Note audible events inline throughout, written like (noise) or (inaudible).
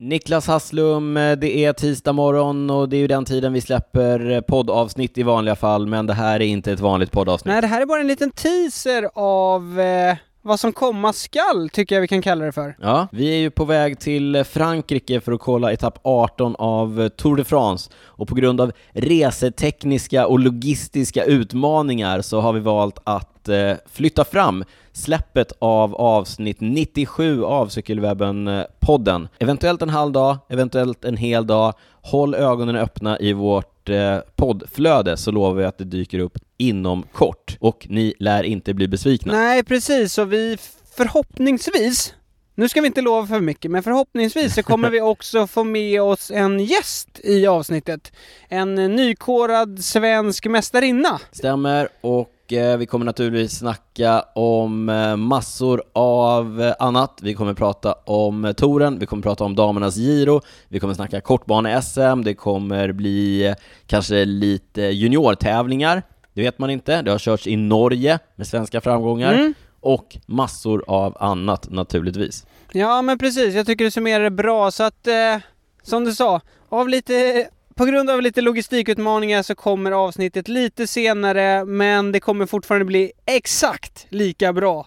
Niklas Hasslum, eh, det är tisdag morgon och det är ju den tiden vi släpper eh, poddavsnitt i vanliga fall, men det här är inte ett vanligt poddavsnitt. Nej, det här är bara en liten teaser av eh, vad som komma skall, tycker jag vi kan kalla det för. Ja, vi är ju på väg till Frankrike för att kolla etapp 18 av Tour de France och på grund av resetekniska och logistiska utmaningar så har vi valt att eh, flytta fram släppet av avsnitt 97 av Cykelwebben-podden. Eventuellt en halv dag, eventuellt en hel dag. Håll ögonen öppna i vårt eh, poddflöde så lovar vi att det dyker upp inom kort och ni lär inte bli besvikna. Nej, precis, och vi förhoppningsvis nu ska vi inte lova för mycket, men förhoppningsvis så kommer vi (laughs) också få med oss en gäst i avsnittet. En nykorad svensk mästarinna. Stämmer, och eh, vi kommer naturligtvis snacka om eh, massor av eh, annat. Vi kommer prata om touren, vi kommer prata om damernas Giro, vi kommer snacka kortbane-SM, det kommer bli kanske lite juniortävlingar, det vet man inte. Det har körts i Norge med svenska framgångar. Mm. Och massor av annat naturligtvis. Ja, men precis. Jag tycker du summerar det bra, så att eh, som du sa, av lite på grund av lite logistikutmaningar så kommer avsnittet lite senare, men det kommer fortfarande bli exakt lika bra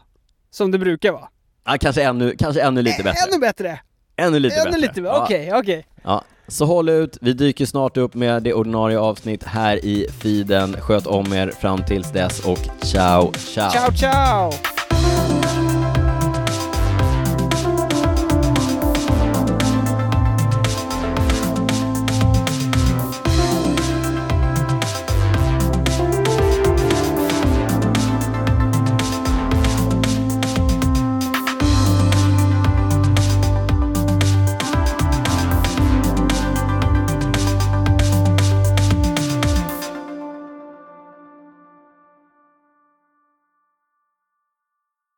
som det brukar vara. Ja, kanske ännu, kanske ännu lite bättre. Ännu bättre! Ännu lite Ännu bättre. bättre, Ja. okej, okej. Ja, så håll ut, vi dyker snart upp med det ordinarie avsnitt här i feeden. Sköt om er fram tills dess och ciao, ciao! Ciao, ciao!